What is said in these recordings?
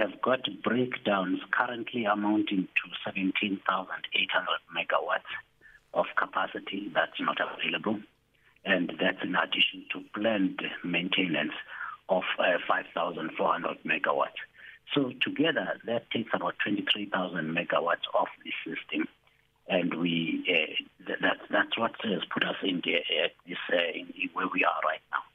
have got breakdowns currently amounting to 17,800 megawatts of capacity that's not available. And that's in addition to planned maintenance of uh, 5,400 megawatts. So together, that takes about 23,000 megawatts off the system. And we uh, th- that, that's what has put us in, the, uh, this, uh, in where we are right now.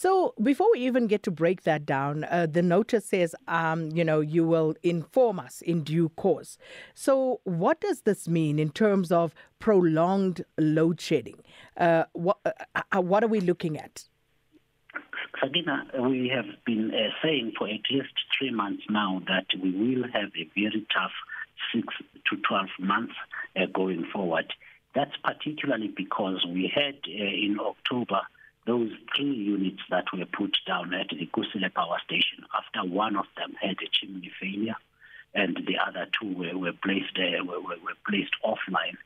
So before we even get to break that down, uh, the notice says, um, you know, you will inform us in due course. So what does this mean in terms of prolonged load shedding? Uh, what, uh, what are we looking at? Sabina, we have been uh, saying for at least three months now that we will have a very tough six to 12 months uh, going forward. That's particularly because we had uh, in October those three units that were put down at the Kusile power station after one of them had a chimney failure and the other two were, were placed uh, were, were placed offline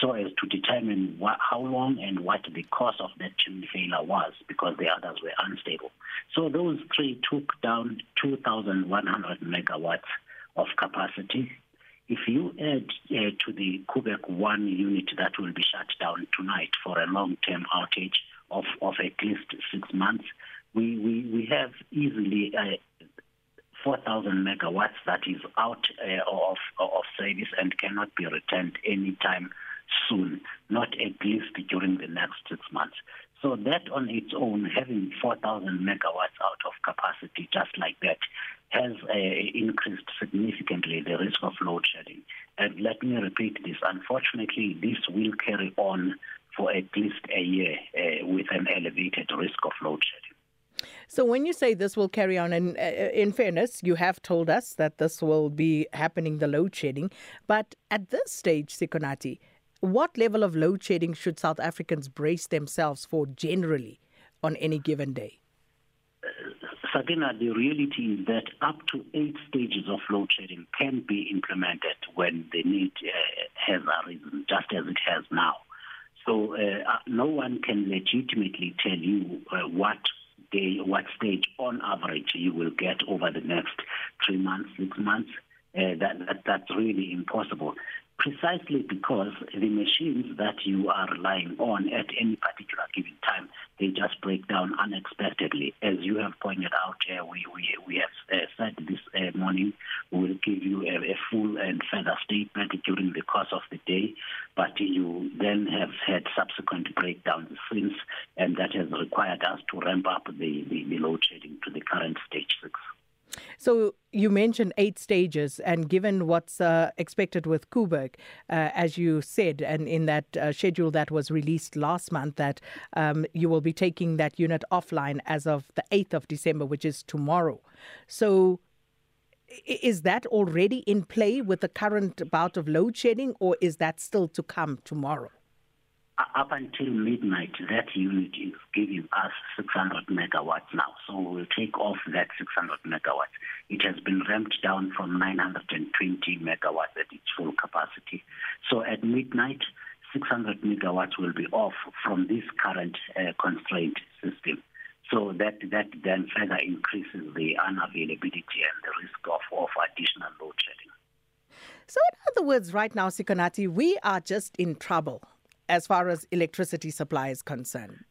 so as to determine what, how long and what the cause of that chimney failure was because the others were unstable. So those three took down 2,100 megawatts of capacity. If you add uh, to the Quebec 1 unit that will be shut down tonight for a long-term outage of, of at least six months, we, we, we have easily uh, 4,000 megawatts that is out uh, of, of service and cannot be returned anytime soon, not at least during the next six months. So that on its own, having 4,000 megawatts out of capacity just like that, has uh, increased significantly the risk of load shedding. And let me repeat this, unfortunately, this will carry on for at least a year uh, with an elevated risk of load shedding. So when you say this will carry on, and uh, in fairness, you have told us that this will be happening, the load shedding. But at this stage, Sikonati, what level of load shedding should South Africans brace themselves for generally on any given day? Sabina, the reality is that up to eight stages of load shedding can be implemented when the need uh, has arisen, just as it has now. So uh, no one can legitimately tell you uh, what day, what stage on average you will get over the next three months, six months. Uh, that, that that's really impossible precisely because the machines that you are relying on at any particular given time, they just break down unexpectedly. As you have pointed out, uh, we, we, we have uh, said this uh, morning, we will give you a, a full and further statement during the course of the day, but you then have had subsequent breakdowns since, and that has required us to ramp up the, the, the load shedding to the current stage six. So you mentioned eight stages, and given what's uh, expected with Koeberg, uh, as you said, and in that uh, schedule that was released last month, that um, you will be taking that unit offline as of the 8th of December, which is tomorrow. So is that already in play with the current bout of load shedding, or is that still to come tomorrow? Up until midnight, that unit is giving us 600 megawatts now. So we'll take off that 600 megawatts. It has been ramped down from 920 megawatts at its full capacity. So at midnight, 600 megawatts will be off from this current uh, constraint system. So that, that then further increases the unavailability and the risk of, of additional load shedding. So, in other words, right now, Sikonati, we are just in trouble as far as electricity supply is concerned.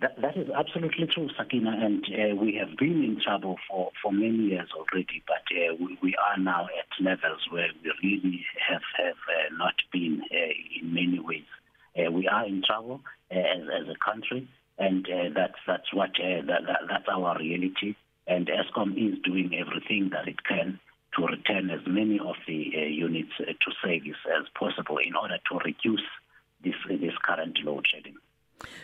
That, that is absolutely true, Sakina, and uh, we have been in trouble for, for many years already, but uh, we, we are now at levels where we really have, have uh, not been uh, in many ways. Uh, we are in trouble uh, as, as a country, and uh, that's, that's, what, uh, that, that, that's our reality. And ESCOM is doing everything that it can to return as many of the uh, units uh, to service as possible in order to reduce this, this current load shedding.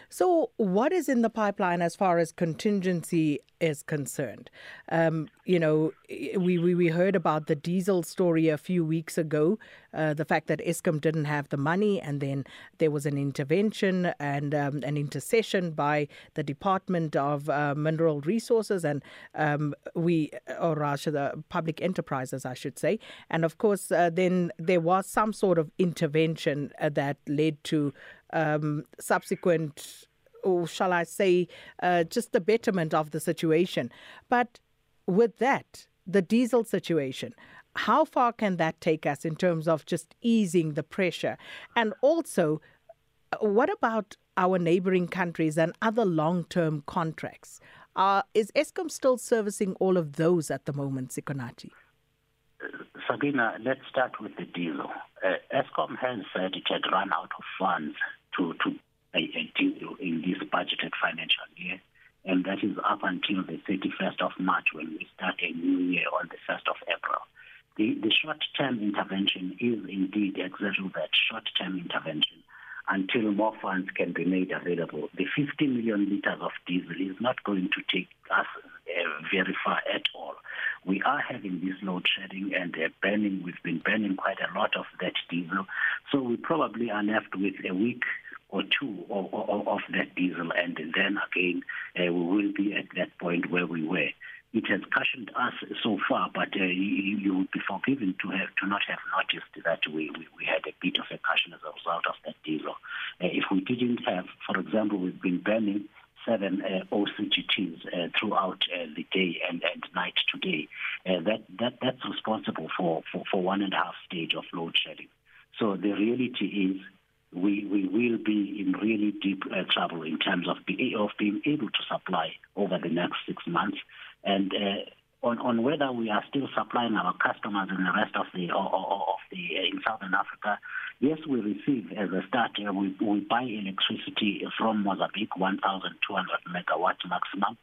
So, what is in the pipeline as far as contingency is concerned? Um, you know, we, we, we heard about the diesel story a few weeks ago, uh, the fact that ESCOM didn't have the money, and then there was an intervention and um, an intercession by the Department of uh, Mineral Resources and um, we, or rather, the public enterprises, I should say. And of course, uh, then there was some sort of intervention uh, that led to um, subsequent, or shall I say, uh, just the betterment of the situation. But with that, the diesel situation. How far can that take us in terms of just easing the pressure? And also, what about our neighboring countries and other long term contracts? Uh, is ESCOM still servicing all of those at the moment, Sikonathi? Sabina, let's start with the diesel. Uh, ESCOM has said it had run out of funds to, to diesel in this budgeted financial year, and that is up until the 31st of March when we start a new year on the 1st of April. The, the short-term intervention is indeed exactly that short-term intervention until more funds can be made available. The 50 million liters of diesel is not going to take us uh, very far at all. We are having this load shedding and uh, burning. We've been burning quite a lot of that diesel. So we probably are left with a week or two of, of, of that diesel. And then again, uh, we will be at that point where we were it has cushioned us so far, but uh, you, you, would be forgiven to have to not have noticed that we, we, we, had a bit of a cushion as a result of that diesel. Uh, if we didn't have, for example, we've been burning seven uh, OCGTs uh, throughout uh, the day and, and night today. Uh, that, that that's responsible for, for, for one and a half stage of load shedding. So the reality is we, we will be in really deep uh, trouble in terms of, be, of being able to supply over the next six months. And uh, on, on whether we are still supplying our customers in the rest of the of, of the uh, in Southern Africa, yes, we receive as a start. Uh, we, we buy electricity from Mozambique, 1,200 megawatts maximum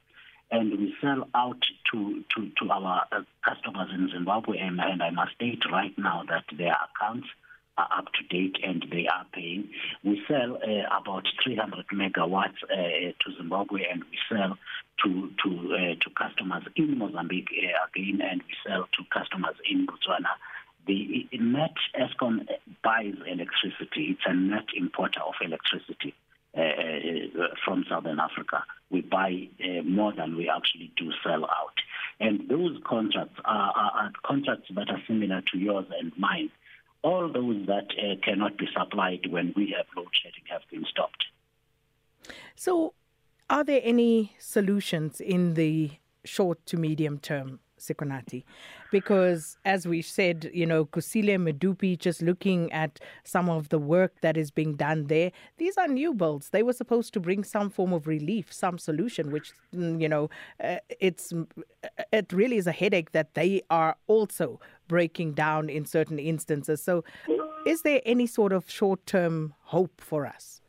and we sell out to to, to our uh, customers in Zimbabwe. And, and, I must state right now that their accounts are up to date and they are paying. We sell uh, about 300 megawatts uh, to Zimbabwe and we sell to to uh, to customers in Mozambique uh, again and we sell to customers in Botswana. The net ESCOM buys electricity. It's a net importer of electricity. Uh, uh, from Southern Africa. We buy uh, more than we actually do sell out. And those contracts are, are, are, contracts that are similar to yours and mine all those that uh, cannot be supplied when we have load shedding have been stopped. So, are there any solutions in the short to medium term Sikonathi. Because as we've said, you know, Kusile Medupi, just looking at some of the work that is being done there, these are new builds. They were supposed to bring some form of relief, some solution, which, mm, you know, uh, it's it really is a headache that they are also breaking down in certain instances. So is there any sort of short-term hope for us?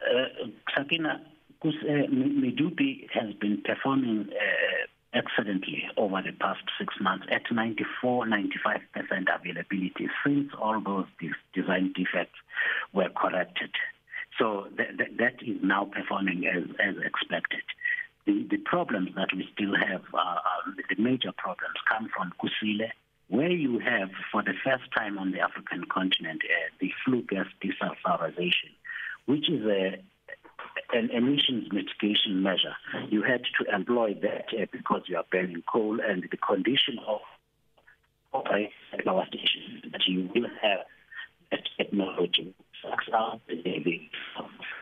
Uh, Sakina, uh, Medupi has been performing uh, excellently over the past six months at 94, 95% availability since all those design defects were corrected. So th- th- that is now performing as, as expected. The, the problems that we still have, uh, the major problems come from Kusile, where you have, for the first time on the African continent, uh, the flue gas desulfurization, which is a an emissions mitigation measure. You had to employ that uh, because you are burning coal and the condition of operating power stations that you will have that technology sucks out the, the,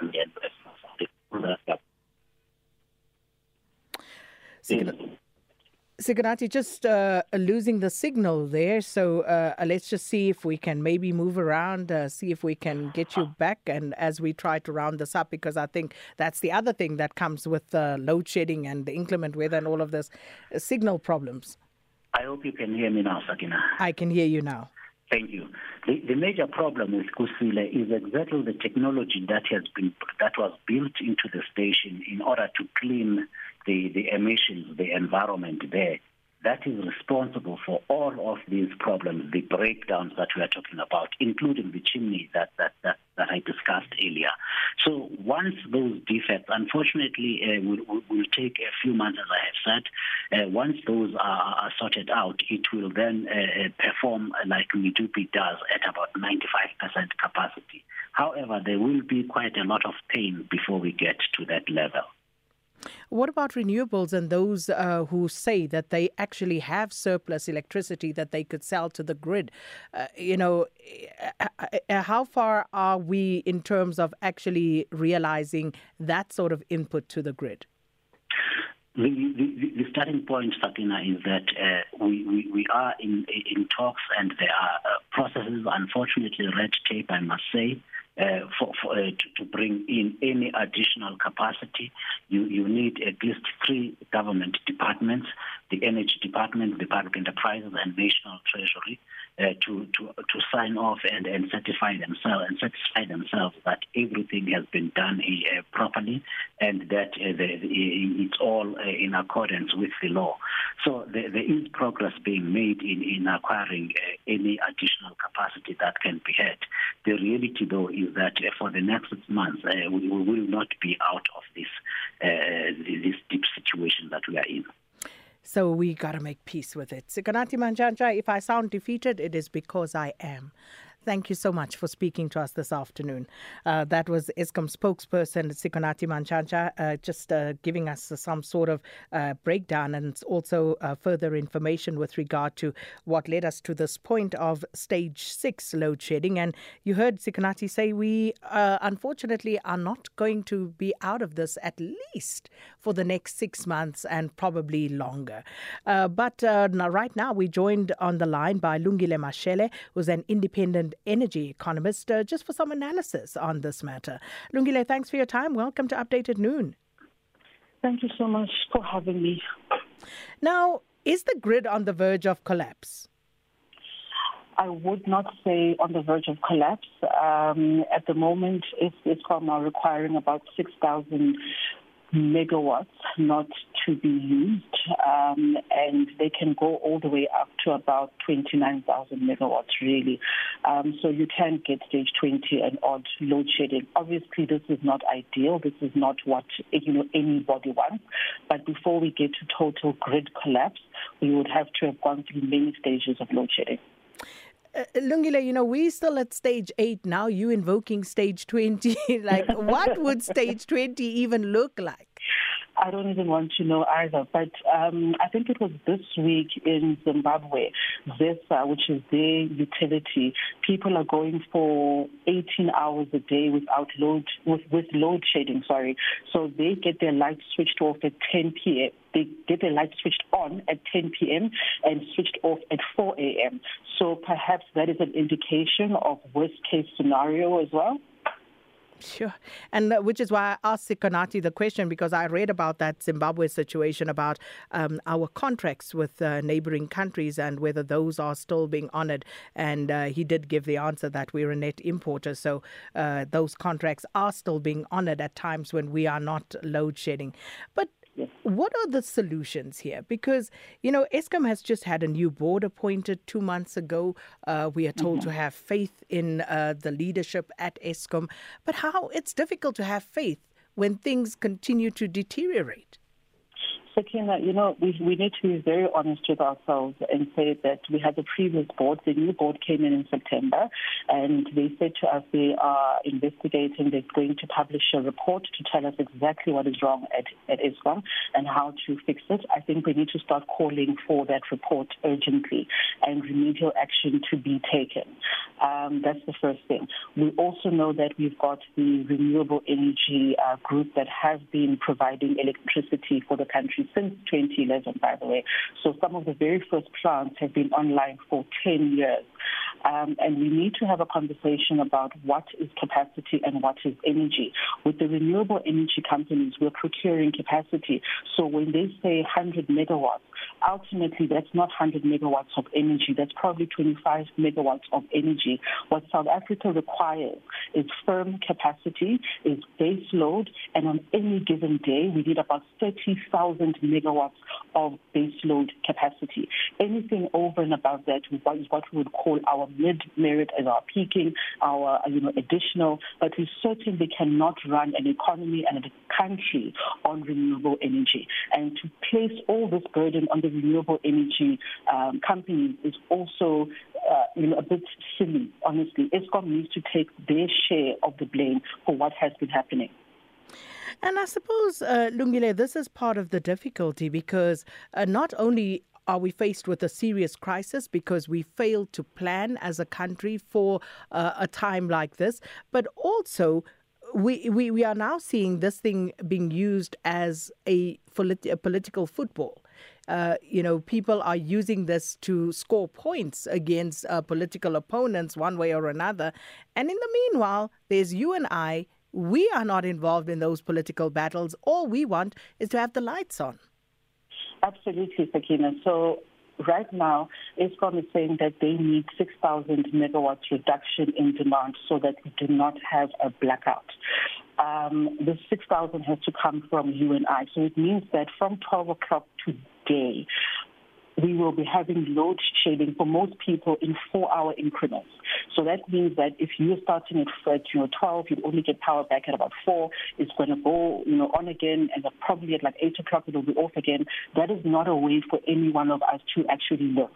the, Sikonathi, just uh, losing the signal there. So uh, let's just see if we can maybe move around, uh, see if we can get you back. And as we try to round this up, because I think that's the other thing that comes with load shedding and the inclement weather and all of this uh, signal problems. I hope you can hear me now, Sakina. I can hear you now. Thank you. The, the major problem with Kusile is exactly the technology that has been that was built into the station in order to clean the, the emissions, the environment there, that is responsible for all of these problems, the breakdowns that we are talking about, including the chimney that, that, that, that I discussed earlier. So once those defects, unfortunately, uh, will, will take a few months, as I have said, uh, once those are, are, sorted out, it will then uh, uh perform like Medupi does at about 95% capacity. However, there will be quite a lot of pain before we get to that level. What about renewables and those uh, who say that they actually have surplus electricity that they could sell to the grid? Uh, you know, uh, uh, how far are we in terms of actually realizing that sort of input to the grid? The, the, the starting point, Sakina, is that uh, we, we, we are in, in talks and there are uh, processes, unfortunately, red tape, I must say, uh, for, for uh, to, to bring in any additional capacity. You, you need at least three government departments, the Energy Department, the Public Enterprises and National Treasury, uh, to, to, to sign off and, and certify themselves and satisfy themselves that everything has been done uh, properly and that uh, the, the, it's all uh, in accordance with the law. So there, there is progress being made in, in acquiring uh, any additional capacity that can be had. The reality, though, is that uh, for the next six months, uh, we, we will not be out of this, uh, this deep situation that we are in. So we got to make peace with it. Sikanati Manjanja, if I sound defeated, it is because I am. Thank you so much for speaking to us this afternoon. Uh, that was Eskom spokesperson Sikonati Manchanja, uh, just uh, giving us some sort of uh, breakdown and also uh, further information with regard to what led us to this point of stage six load shedding. And you heard Sikonati say we uh, unfortunately are not going to be out of this at least for the next six months and probably longer. but right now, we joined on the line by Lungile Mashele, who's an independent energy economist, uh, just for some analysis on this matter. Lungile, thanks for your time. Welcome to Updated Noon. Thank you so much for having me. Now, is the grid on the verge of collapse? I would not say on the verge of collapse. Um, at the moment, it's, it's requiring about 6,000 megawatts not to be used, um, and they can go all the way up to about 29,000 megawatts, really. Um, so you can get stage 20 and odd load shedding. Obviously, this is not ideal. This is not what you know anybody wants. But before we get to total grid collapse, we would have to have gone through many stages of load shedding. Uh, Lungile, you know, we still at stage eight now. You invoking stage 20. like, what would stage 20 even look like? I don't even want to know either. But um, I think it was this week in Zimbabwe, ZESA, which is their utility, people are going for 18 hours a day without load, with, with load shedding, sorry. So they get their lights switched off at 10 p.m. They get their lights switched on at 10 p.m. and switched off at 4 a.m. So perhaps that is an indication of worst case scenario as well. Sure. And uh, which is why I asked Sikonati the question because I read about that Zimbabwe situation about um, our contracts with uh, neighboring countries and whether those are still being honored. And uh, he did give the answer that we're a net importer. So uh, those contracts are still being honored at times when we are not load shedding. But what are the solutions here? Because, you know, Eskom has just had a new board appointed two months ago. Uh, we are told mm-hmm. to have faith in uh, the leadership at Eskom. But how it's difficult to have faith when things continue to deteriorate. Sakina, you know, we, we need to be very honest with ourselves and say that we had the previous board, the new board came in in September, and they said to us they are investigating, they're going to publish a report to tell us exactly what is wrong at, at Eskom and how to fix it. I think we need to start calling for that report urgently and remedial action to be taken. Um, that's the first thing. We also know that we've got the renewable energy uh, group that has been providing electricity for the country since 2011, by the way. So some of the very first plants have been online for 10 years. Um, and we need to have a conversation about what is capacity and what is energy. With the renewable energy companies, we're procuring capacity. So when they say 100 megawatts, ultimately that's not 100 megawatts of energy. That's probably 25 megawatts of energy. What South Africa requires is firm capacity, is base load, and on any given day, we need about 30,000 megawatts of base load capacity. Anything over and above that is what we would call our mid-merit as our peaking, our you know additional, but we certainly cannot run an economy and a country on renewable energy. And to place all this burden on the renewable energy um, companies is also uh, you know, a bit silly, honestly. Eskom needs to take their share of the blame for what has been happening. And I suppose, uh, Lungile, this is part of the difficulty because uh, not only are we faced with a serious crisis because we failed to plan as a country for uh, a time like this, but also we, we, we are now seeing this thing being used as a, politi- a political football. Uh, you know, people are using this to score points against uh, political opponents one way or another. And in the meanwhile, there's you and I. We are not involved in those political battles. All we want is to have the lights on. Absolutely, Sakina. So right now, Eskom is saying that they need 6,000 megawatts reduction in demand so that we do not have a blackout. Um, the 6,000 has to come from you and I. So it means that from 12 o'clock today, we will be having load shedding for most people in four-hour increments. So that means that if you're starting at you know 12, you'd only get power back at about four. It's going to go you know on again, and probably at like eight o'clock it'll be off again. That is not a way for any one of us to actually live.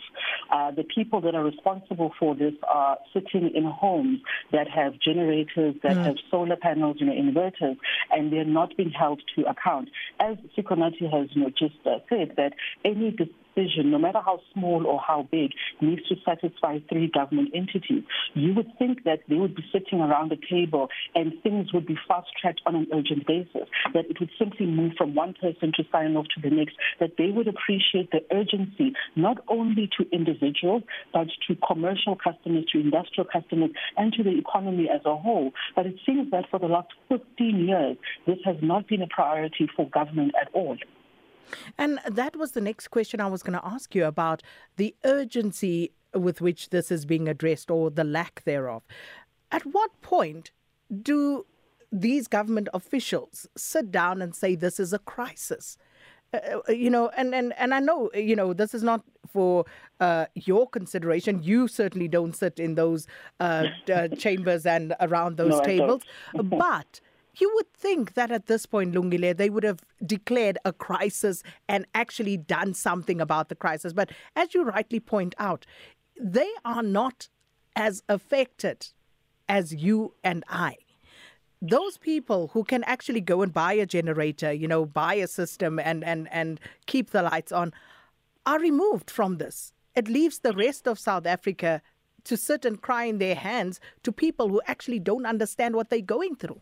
Uh, the people that are responsible for this are sitting in homes that have generators, that mm. have solar panels, you know, inverters, and they're not being held to account. As Sikonathi has you know just uh, said that any decision, no matter how small or how big, needs to satisfy three government entities. You would think that they would be sitting around the table and things would be fast-tracked on an urgent basis, that it would simply move from one person to sign off to the next, that they would appreciate the urgency, not only to individuals, but to commercial customers, to industrial customers, and to the economy as a whole. But it seems that for the last 15 years, this has not been a priority for government at all. And that was the next question I was going to ask you about the urgency with which this is being addressed or the lack thereof. At what point do these government officials sit down and say this is a crisis? Uh, uh you know, and, and, and I know, you know, this is not for uh, your consideration. You certainly don't sit in those uh, uh chambers and around those no, tables. but you would think that at this point, Lungile, they would have declared a crisis and actually done something about the crisis. But as you rightly point out, they are not as affected as you and I. Those people who can actually go and buy a generator, you know, buy a system and, and, and keep the lights on, are removed from this. It leaves the rest of South Africa to sit and cry in their hands to people who actually don't understand what they're going through.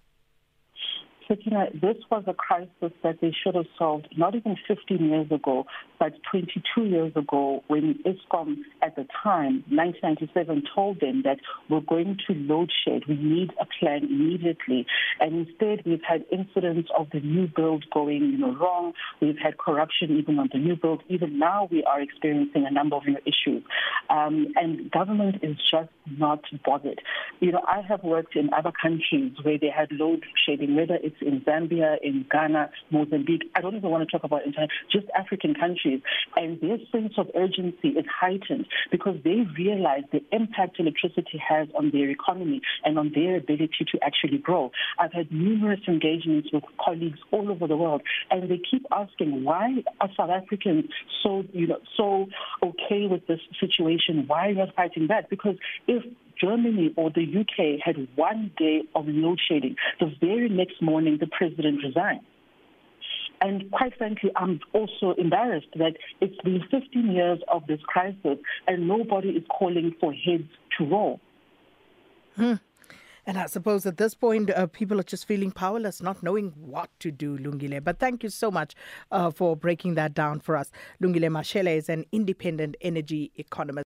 Sakina, this was a crisis that they should have solved not even 15 years ago, but 22 years ago when Eskom at the time, 1997, told them that we're going to load shed. We need a plan immediately. And instead, we've had incidents of the new build going you know, wrong. We've had corruption even on the new build. Even now, we are experiencing a number of know, issues. Um, and government is just not bothered. You know, I have worked in other countries where they had load shedding, whether it's in Zambia, in Ghana, Mozambique. I don't even want to talk about internet, just African countries. And their sense of urgency is heightened because they realize the impact electricity has on their economy and on their ability to actually grow. I've had numerous engagements with colleagues all over the world, and they keep asking why are South Africans so you know so okay with this situation? Why are you fighting back? Because if Germany or the UK had one day of load shedding. The very next morning, the president resigned. And quite frankly, I'm also embarrassed that it's been 15 years of this crisis and nobody is calling for heads to roll. Hmm. And I suppose at this point, uh, people are just feeling powerless, not knowing what to do, Lungile. But thank you so much uh, for breaking that down for us. Lungile Mashele is an independent energy economist.